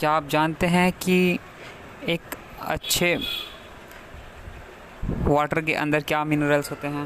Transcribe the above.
क्या आप जानते हैं कि एक अच्छे वाटर के अंदर क्या मिनरल्स होते हैं?